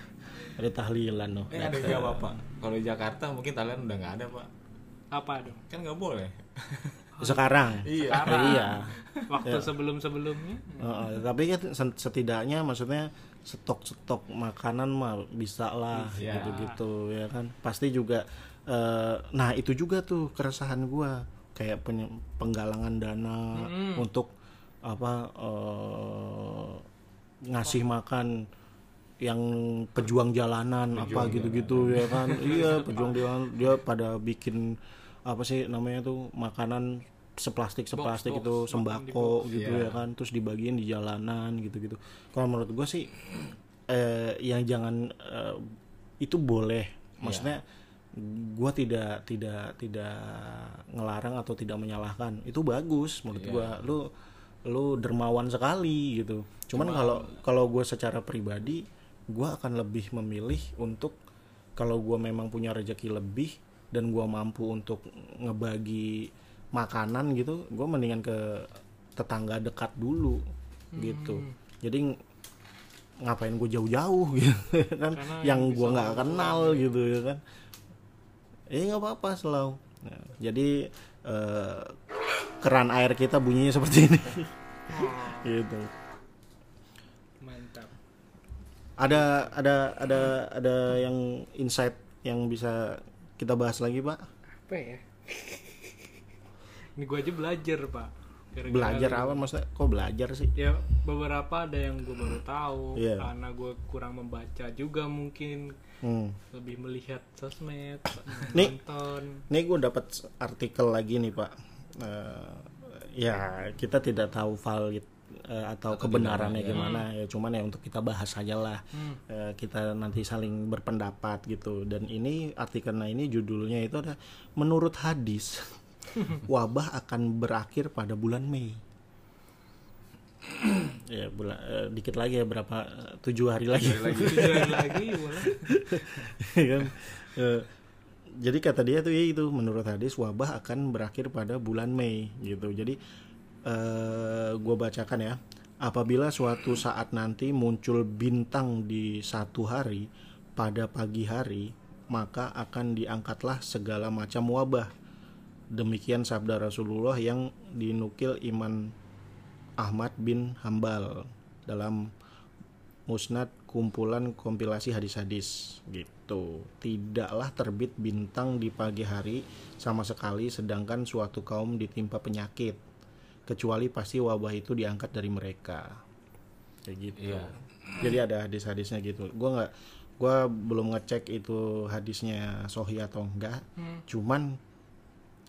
ada tahlilan loh Eh ada pak. Kalau di Jakarta mungkin tahlilan udah nggak ada pak. Apa dong? Kan nggak boleh. Sekarang Iya. Sekarang. iya Waktu sebelum-sebelumnya. Heeh, tapi kan setidaknya maksudnya stok-stok makanan mah bisa lah Iya. gitu-gitu ya kan pasti juga eh, nah itu juga tuh keresahan gua kayak penggalangan dana Mm. untuk apa eh, ngasih makan yang pejuang jalanan apa gitu-gitu ya kan iya pejuang jalanan dia pada bikin apa sih namanya tuh makanan seplastik seplastik Box, itu box, sembako box. gitu Iya. ya kan terus dibagiin di jalanan gitu-gitu kalau menurut gue sih eh, yang jangan eh, itu boleh maksudnya gua tidak tidak tidak ngelarang atau tidak menyalahkan itu bagus menurut Iya. gua lu lu dermawan sekali gitu cuman kalau kalau gue secara pribadi gua akan lebih memilih untuk kalau gua memang punya rezeki lebih dan gua mampu untuk ngebagi makanan gitu gue mendingan ke tetangga dekat dulu gitu. Jadi ng- ngapain gue jauh-jauh gitu kan Karena yang gue nggak kenal gitu ya kan. Eh nggak apa-apa selalu Nah, jadi eh, keran air kita bunyinya seperti ini. Gitu. Mantap. ada ada ada ada yang insight yang bisa kita bahas lagi pak Apa ya? Ini gua aja belajar, Pak. Gara-gara belajar apa maksudnya kok belajar sih Ya beberapa ada yang gue baru tahu Iya. karena gue kurang membaca juga mungkin hmm. lebih melihat sosmed, Nih. nonton. Ini gue dapat artikel lagi nih Pak. Eh, ya kita tidak tahu valid eh, atau, kebenarannya gimana ya. Cuman ya untuk kita bahas aja lah. Hmm. Eh, kita nanti saling berpendapat gitu. Dan ini artikelnya ini judulnya itu ada menurut hadis wabah akan berakhir pada bulan Mei. ya bulan eh, dikit lagi ya berapa tujuh hari lagi Tujuan lagi boleh. Ya kan Eh, jadi kata dia tuh ya itu menurut hadis wabah akan berakhir pada bulan Mei gitu jadi eh gue bacakan ya. Apabila suatu saat nanti muncul bintang di satu hari pada pagi hari maka akan diangkatlah segala macam wabah. Demikian sabda Rasulullah yang dinukil Iman Ahmad bin Hambal dalam musnad kumpulan kompilasi hadis-hadis. Gitu. Tidaklah terbit bintang di pagi hari sama sekali sedangkan suatu kaum ditimpa penyakit kecuali pasti wabah itu diangkat dari mereka. Kayak gitu. Iya. Jadi ada hadis-hadisnya gitu. Gua nggak gua belum ngecek itu hadisnya sohi atau enggak. Hmm. Cuman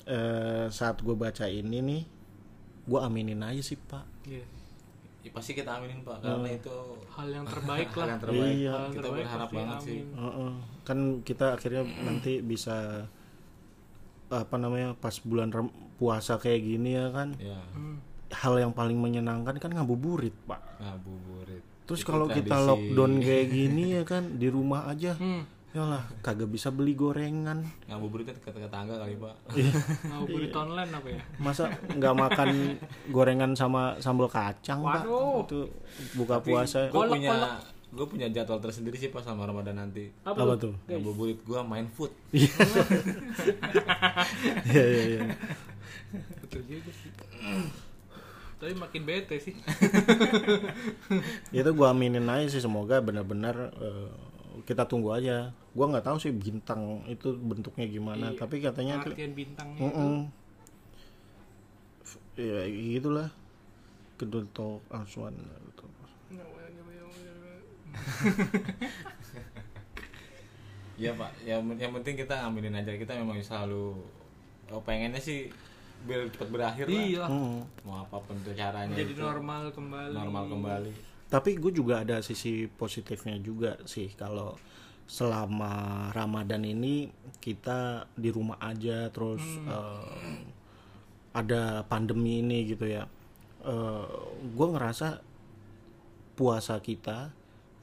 eh, saat gue baca ini nih gue aminin aja sih pak Iya. Ya, pasti kita aminin pak karena itu Hal yang terbaik hal lah. yang terbaik Iya. Hal yang kita terbaik berharap banget sih amin. Heeh. kan kita akhirnya nanti bisa apa namanya pas bulan Ram- puasa kayak gini ya kan? Ya. Hmm. hal yang paling menyenangkan kan ngabuburit pak. Ngabuburit. Terus Itu kalau kita lockdown kayak gini ya kan di rumah aja Hmm. yalah kagak bisa beli gorengan. Ngabuburit kan ke tetangga kali pak. Ngabuburit online apa ya? masa nggak makan gorengan sama sambal kacang pak? Waduh. itu buka puasa. gue punya gue punya jadwal tersendiri sih pas sama Ramadan nanti. Apa, apa tuh? tuh? Ngabuburit gue main food. Iya iya iya. Betul juga sih. Tapi makin bete sih. itu gua aminin aja sih semoga benar-benar eh, kita tunggu aja gua nggak tahu sih bintang itu bentuknya gimana Iya. tapi katanya Artian bintangnya Mm-mm. ya gitulah kedul tok aswan gitu. Iya pak, yang, yang penting kita ngambilin aja kita memang selalu oh, pengennya sih biar cepat berakhir lah. Iya. Mm. Mau apa pun tuh caranya Jadi itu normal kembali. normal kembali. tapi gue juga ada sisi positifnya juga sih kalau selama Ramadan ini kita di rumah aja terus eh, ada pandemi ini gitu ya gue ngerasa puasa kita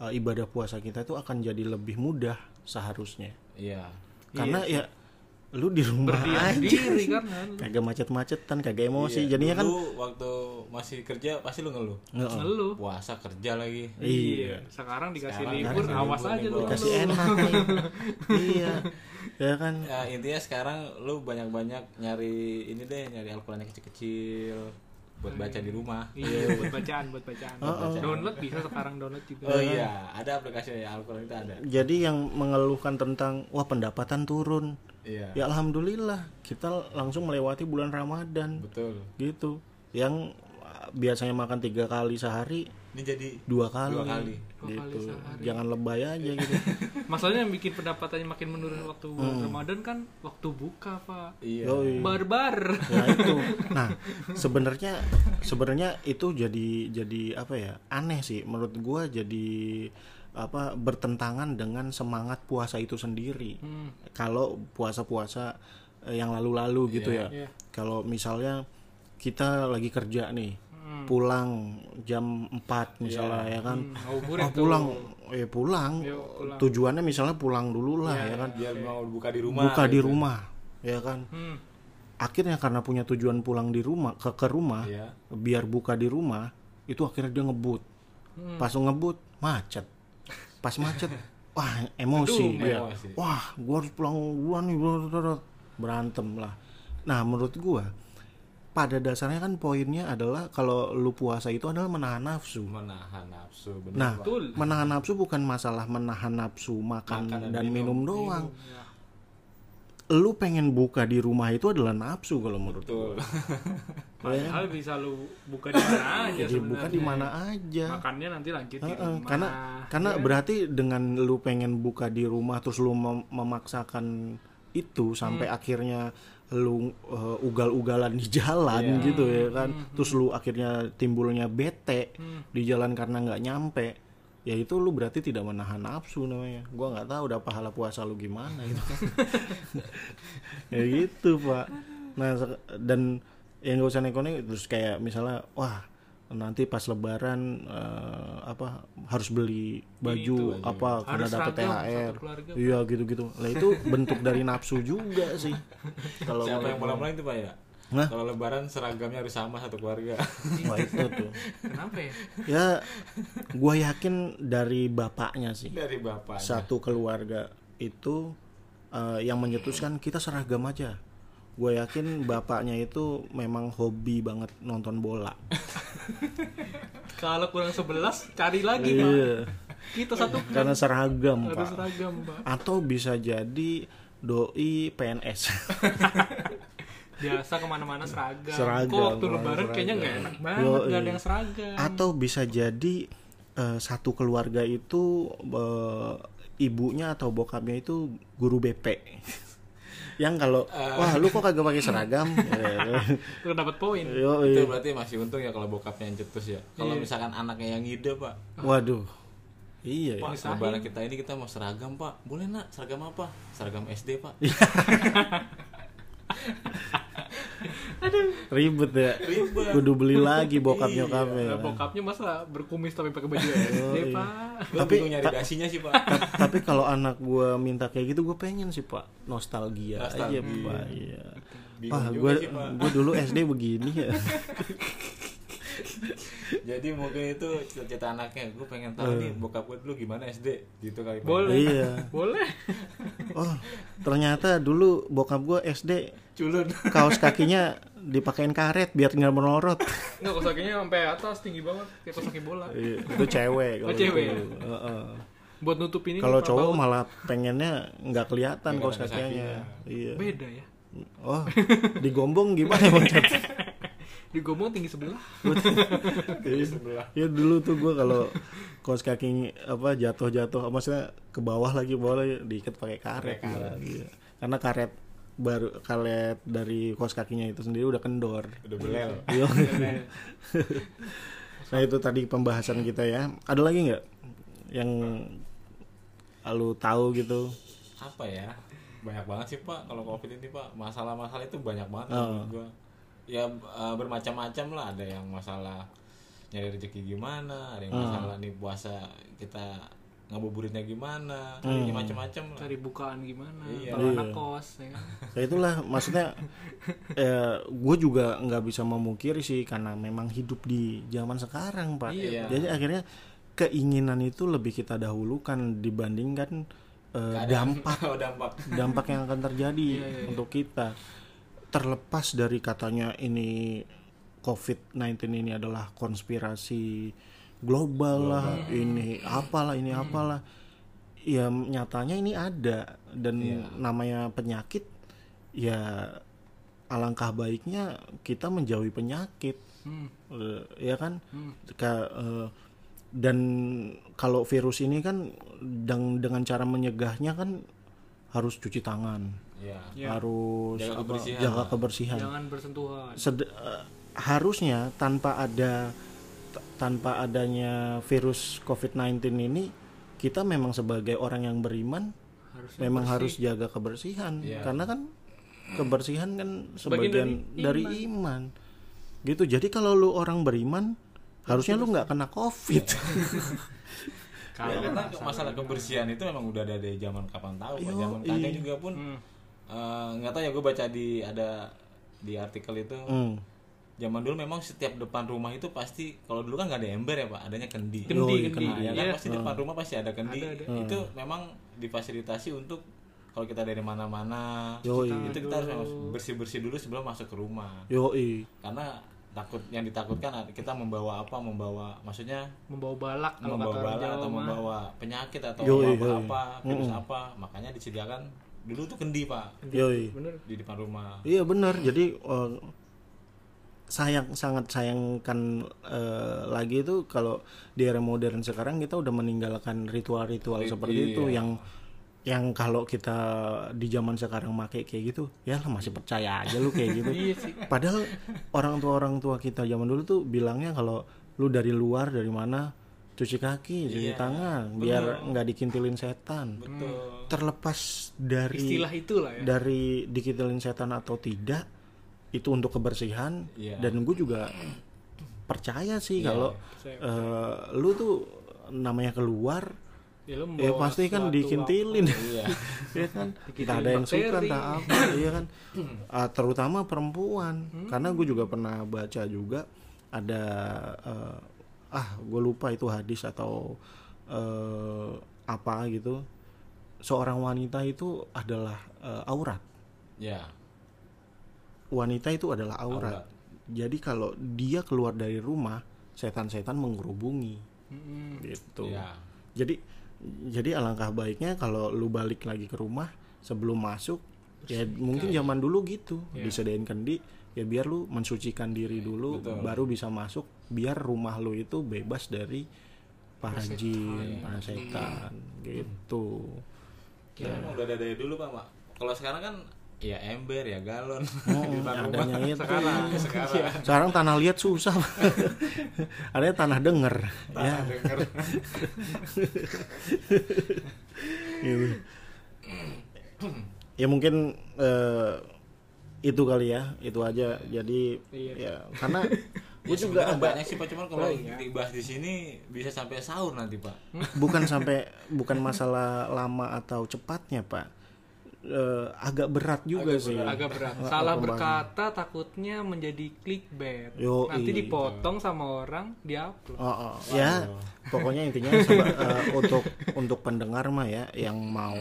eh, ibadah puasa kita itu akan jadi lebih mudah seharusnya Iya. karena ya lu di rumah Berdiam aja diri kan. kan. kagak macet-macetan kagak emosi Iya. jadinya kan Dulu waktu masih kerja pasti lu ngeluh. Heeh. Ngeluh. Puasa kerja lagi. iya Sekarang dikasih Sekarang libur, dikasih awas libur, aja lu. libur. kasih enak iya ya kan Ya intinya sekarang lu banyak-banyak nyari ini deh, nyari Al-Qur'an yang kecil-kecil buat baca di rumah. Iya, buat bacaan, buat bacaan. Oh, oh. Download bisa sekarang download juga. Oh iya, ada aplikasi ya Al-Qur'an itu ada. jadi yang mengeluhkan tentang wah pendapatan turun Iya. ya alhamdulillah kita langsung melewati bulan Ramadan Betul. gitu yang uh, biasanya makan tiga kali sehari Ini jadi dua kali, Dua kali. Dua kali gitu sehari. jangan lebay aja gitu Masalahnya yang bikin pendapatannya makin menurun waktu Hmm. Ramadan kan waktu buka, Pak. iya. Barbar. nah itu nah sebenarnya sebenarnya itu jadi jadi apa ya aneh sih menurut gua jadi apa bertentangan dengan semangat puasa itu sendiri Hmm. kalau puasa-puasa eh, yang lalu-lalu gitu Iya, ya iya. kalau misalnya kita lagi kerja nih Hmm. pulang jam 4 misalnya ya kan Hmm, oh pulang eh pulang Yo, pulang. tujuannya misalnya pulang dulu lah Iya, ya kan Biar mau buka di rumah. buka di gitu. rumah ya kan Hmm. akhirnya karena punya tujuan pulang di rumah ke ke rumah Iya. biar buka di rumah itu akhirnya dia ngebut Hmm. pas ngebut macet pas macet wah emosi Aduh, dia emosi. wah gua harus pulang duluan nih berantem lah nah menurut gua pada dasarnya kan poinnya adalah kalau lu puasa itu adalah menahan nafsu Menahan nafsu. Bener, nah. Betul. menahan nafsu bukan masalah menahan nafsu makan, Makan dan dan minum, minum. doang Ya. Lu pengen buka di rumah itu adalah nafsu kalau menurut Betul. Padahal bisa lu buka di mana aja jadi buka di mana aja Makannya nanti lanjut di rumah. karena karena Ya. berarti dengan lu pengen buka di rumah terus lu mem- memaksakan itu sampai akhirnya lu uh, ugal-ugalan di jalan Iya. gitu ya kan terus lu akhirnya timbulnya bete Hmm. di jalan karena nggak nyampe ya itu lu berarti tidak menahan nafsu namanya. Gua nggak tahu udah pahala puasa lu gimana gitu ya gitu pak. Nah dan yang gak usah neko terus kayak misalnya wah nanti pas lebaran eh, apa harus beli baju apa karena dapat THR. iya gitu-gitu. Lah itu bentuk dari nafsu juga sih. Kalau Siapa yang mulai-mulai itu pak ya? Hah? Kalau lebaran seragamnya harus sama satu keluarga. Wah, itu tuh Kenapa ya? ya gue yakin dari bapaknya sih Dari bapak. satu keluarga itu eh, yang menyetuskan kita seragam aja gue yakin bapaknya itu memang hobi banget nonton bola Kalau kurang 11 cari lagi pak. iya Kita satu karena seragam pak seragam pak. atau bisa jadi doi PNS Biasa ke mana-mana seragam. Seragam, Kok waktu lebaran seragam. kayaknya nggak enak banget ada yang seragam. atau bisa jadi eh, satu keluarga itu eh, ibunya atau bokapnya itu guru BP yang kalau wah lu kok kagak pakai seragam Lu dapat poin. yo Itu berarti masih untung ya kalau bokapnya yang cetus ya. Kalau Iya. misalkan anaknya yang ngide pak. waduh iya ya. Pak, Misahin. lebaran kita ini kita mau seragam pak. Boleh nak? Seragam apa? Seragam SD pak. ribet ya Ribet. kudu beli lagi bokap nyokapnya Nah, bokapnya masa berkumis tapi pakai baju SD pak. Gue Tapi- bingung nyari dasinya sih pak. Ta- tapi kalau anak gue minta kayak gitu gue pengen sih pak nostalgia, aja Nostalgia. pak iya Wah, juga gue pak. gue dulu SD begini ya. Jadi mungkin itu cita-cita anaknya. Gue pengen tahu nih bokap gue dulu gimana SD. Gitu kali pak. Boleh. iya. Boleh. Oh, ternyata dulu bokap gue SD Culun. kaos kakinya dipakein karet biar nggak melorot. Nggak kos kakinya sampai atas tinggi banget kayak kos kaki bola. Iya, itu cewek kalau Oh, cewek. itu. Heeh. Buat nutupin ini Kalau cowok Baut. malah pengennya nggak kelihatan kaos kakinya. Iya. beda ya. Oh, digombong gimana emang Cat? Digomong tinggi sebelah. Ya dulu tuh gue kalau kaos kaki apa jatuh-jatuh, maksudnya ke bawah lagi bawah lagi diikat pakai karet. Pakai karet. Iya. Karena karet baru karet dari kaos kakinya itu sendiri udah kendor. Udah belel. Iya. nah itu tadi pembahasan kita ya. Ada lagi nggak yang lu tahu gitu? Apa ya? Banyak banget sih pak. Kalau covid ini pak, masalah-masalah itu banyak banget Oh. gua. Ya eh, bermacam-macam lah. Ada yang masalah nyari rezeki gimana, ada yang Hmm. masalah nih puasa kita ngabuburitnya gimana, Hmm. macam-macam lah. Cari bukaan gimana? Iya. Kalau Iya. anak kos ya kan. Ya itulah maksudnya eh, gue juga nggak bisa memungkiri sih karena memang hidup di zaman sekarang pak. Iya. Jadi akhirnya keinginan itu lebih kita dahulukan dibandingkan eh, dampak oh, dampak. dampak yang akan terjadi Iya, iya, iya. untuk kita. Terlepas dari katanya ini COVID-19 ini adalah konspirasi global lah, ini apalah, ini Hmm. apalah. Ya nyatanya ini ada dan Iya. namanya penyakit ya alangkah baiknya kita menjauhi penyakit. Hmm. Eh, ya kan? Hmm. Ka- eh, dan kalau virus ini kan deng- dengan cara menyegahnya kan harus cuci tangan Iya. Ya. harus Jaga apa, kebersihan jaga kebersihan Jangan bersentuhan. Sed- eh, harusnya tanpa ada tanpa adanya virus COVID-19 ini kita memang sebagai orang yang beriman Harusnya memang bersih. harus jaga kebersihan Iya. karena kan kebersihan kan Sebagian dari dari, iman. gitu jadi kalau lu orang beriman harusnya lu nggak kena covid Ya, Kalau karena masalah kebersihan itu memang udah ada dari zaman kapan tahu. Yo, Zaman kakek iya. juga pun Hmm. eh, nggak tahu ya gue baca di ada di artikel itu Hmm. Zaman dulu memang setiap depan rumah itu pasti kalau dulu kan nggak ada ember ya pak adanya kendi Kendi, Yoi, kendi. Nah, ya kan Iya. pasti depan rumah pasti ada kendi Ada, ada. itu memang difasilitasi untuk kalau kita dari mana-mana Yoi. itu kita harus bersih bersih dulu sebelum masuk ke rumah Yoi. karena takut yang ditakutkan kita membawa apa membawa maksudnya membawa balak kalau membawa kata orang bala Jawa atau mah. membawa penyakit atau Yoi, apa yoi. apa virus apa makanya disediakan dulu tuh kendi pak Yoi. Bener. di depan rumah Iya benar. Jadi eh, sayang sangat sayangkan eh, lagi itu kalau di era modern sekarang kita udah meninggalkan ritual-ritual Rit- seperti itu iya. yang yang kalau kita di zaman sekarang make kayak gitu, ya lah masih percaya aja lu kayak gitu. Iya. Padahal orang tua orang tua kita zaman dulu tuh bilangnya kalau lu dari luar dari mana cuci kaki, cuci Iya, tangan, biar nggak dikintilin setan. betul Terlepas dari Istilah itulah ya. dari dikitilin setan atau tidak itu untuk kebersihan Iya. dan gue juga percaya sih Iya, kalau eh, lu tuh namanya keluar ya lu ya pasti kan dikintilin. iya. Ya kan? Dikintilin entah ada yang suka entah apa. Iya kan? Ah, terutama perempuan. Karena gue juga pernah baca juga ada eh, ah gue lupa itu hadis atau eh, apa gitu. Seorang wanita itu adalah eh, aurat. Ya wanita itu adalah aurat. Aurat. Jadi kalau dia keluar dari rumah, setan-setan mengerubungi Mm-mm. gitu. ya Jadi jadi alangkah baiknya kalau lu balik lagi ke rumah sebelum masuk ya mungkin zaman dulu gitu, Ya. disediain kendi ya biar lu mensucikan diri dulu Betul. baru bisa masuk biar rumah lu itu bebas dari para jin, para setan gitu. kita emang udah ada dari dulu pak Mak. kalau sekarang kan ya ember ya galon Oh, di adanya itu. sekarang sekarang Sekarang tanah liat susah. Adanya tanah denger. ya. Tanah denger. gitu. ya mungkin eh, itu kali ya, itu aja. Jadi Iya. ya karena gue gue juga ada banyak sih pak cuman kalau Oh, iya. dibahas di sini bisa sampai sahur nanti pak bukan sampai bukan masalah lama atau cepatnya pak, Eh, agak berat juga Agak sih. agak berat salah berkata takutnya menjadi clickbait Yo, nanti iya. dipotong sama orang diupload Oh, oh. ya pokoknya intinya coba, eh, untuk untuk pendengar mah ya yang mau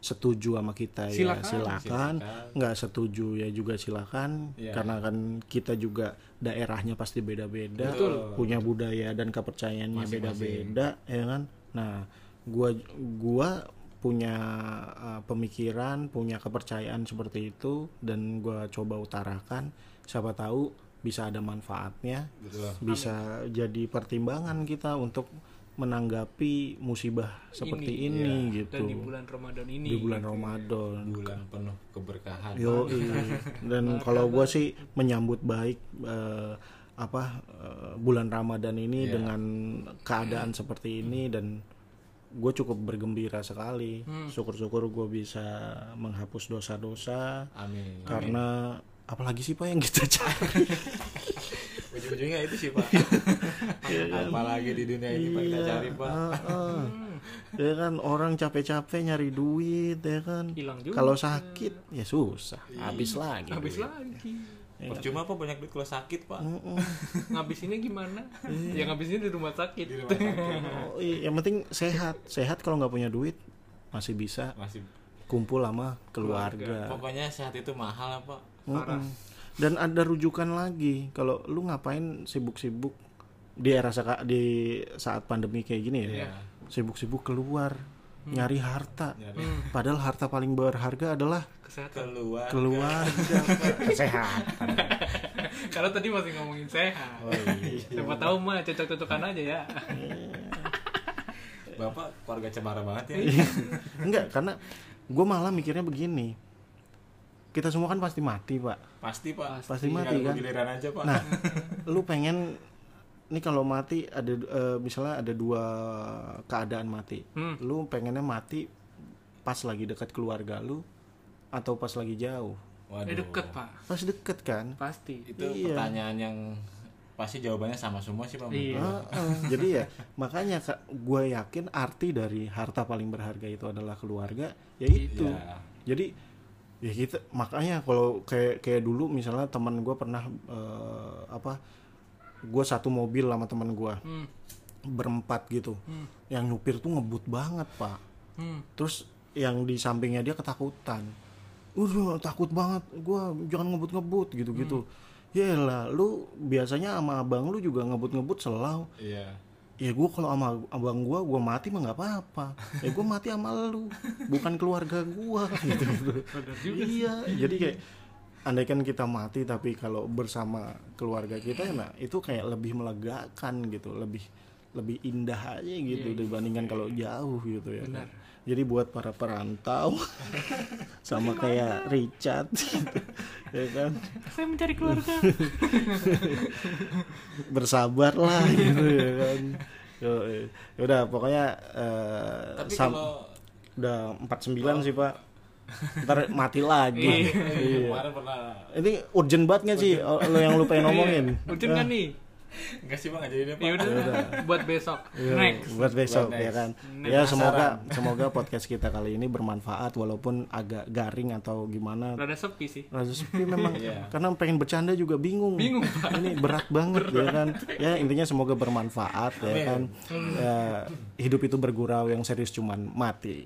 setuju sama kita ya Silakan. silakan Silakan. nggak setuju ya juga silakan Iya. karena kan kita juga daerahnya pasti beda-beda Betul. punya budaya dan kepercayaannya beda-beda ya kan nah gua gua punya eh, pemikiran punya kepercayaan seperti itu dan gua coba utarakan siapa tahu bisa ada manfaatnya betul bisa jadi pertimbangan kita untuk menanggapi musibah seperti ini, Ini, gitu. Dan di bulan Ramadan ini di bulan Ramadan. Bulan penuh keberkahan. Yo dan kalau gue sih menyambut baik eh, apa eh, bulan Ramadan ini Iya. dengan keadaan seperti ini dan gue cukup bergembira sekali. Syukur-syukur gue bisa menghapus dosa-dosa. Amin. Karena apalagi sih pak yang kita cari? Ujung-ujungnya itu sih pak. Apalagi di dunia ini pak kita cari pak. Heeh. ya kan orang capek-capek nyari duit ya kan. Hilang juga. Kalau sakit ya susah. Habis lagi. Habis duit. lagi percuma pak banyak duit kalau sakit pak. Mm-mm. ngabisinnya gimana? Ya ngabisinnya di rumah sakit. Di rumah sakit. Oh, iya, yang penting sehat. Sehat kalau nggak punya duit masih bisa masih. kumpul sama keluarga, pokoknya sehat itu mahal lah pak. Mm-mm. dan ada rujukan lagi. Kalau lu ngapain sibuk-sibuk di era di saat pandemi kayak gini ya? Iya. sibuk-sibuk keluar nyari harta. Nyari. Padahal harta paling berharga adalah kesehatan. Keluar kesehatan. Kalau tadi masih ngomongin sehat. Oh, iya. siapa tahu mah cocok-cocokan aja ya. Bapak keluarga cemara banget ya. Enggak karena gue malah mikirnya begini. Kita semua kan pasti mati pak. Pasti pak. Pasti. Mati, Tinggal kan? giliran aja pak. Nah lu pengen ini kalau mati ada eh, misalnya ada dua keadaan mati Hmm. lu pengennya mati pas lagi dekat keluarga lu atau pas lagi jauh waduh ini deket pak pas deket kan pasti itu Iya. pertanyaan yang pasti jawabannya sama semua sih pak Iya. Heeh. jadi ya makanya gue yakin arti dari harta paling berharga itu adalah keluarga ya itu Iya. jadi ya kita makanya kalau kayak kayak dulu misalnya teman gue pernah eh, apa gue satu mobil sama teman gue hmm. berempat gitu. Hmm. yang nyupir tuh ngebut banget pak. Hmm. terus yang di sampingnya dia ketakutan. Udah takut banget. Gue jangan ngebut-ngebut gitu-gitu. Ya lah lu biasanya sama abang lu juga ngebut-ngebut selalu. Iya. Ya gue kalau sama abang gue gue mati mah nggak apa-apa. Ya gue mati sama lu bukan keluarga gue gitu, juga iya jadi kayak andaikan kita mati tapi kalau bersama keluarga kita nah itu kayak lebih melegakan gitu lebih lebih indah aja gitu dibandingkan kalau jauh gitu ya kan. Benar. jadi buat para perantau sama kayak Richard gitu, ya kan. Saya mencari keluarga. Bersabar lah gitu ya kan. Yo, ya udah pokoknya eh, tapi sam- kalau udah 49 sih pak ntar mati lagi Iya. Iya. kemarin pernah ini urgent banget gak sih lo yang lu pengen ngomongin urgent kan nih Enggak sih bang, nggak jadi deh pak. Ya udah, buat besok. Iya, Next. buat besok Buat ya kan. Next. Ya semoga semoga podcast kita kali ini bermanfaat walaupun agak garing atau gimana. Rada sepi sih. Rada sepi memang Iya. karena pengen bercanda juga bingung. Bingung, Ini berat banget ya kan. Ya intinya semoga bermanfaat ya kan. Ya, hidup itu bergurau yang serius cuman mati.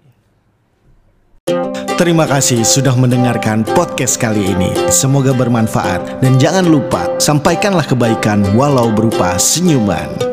Terima kasih sudah mendengarkan podcast kali ini. Semoga bermanfaat dan jangan lupa sampaikanlah kebaikan walau berupa senyuman.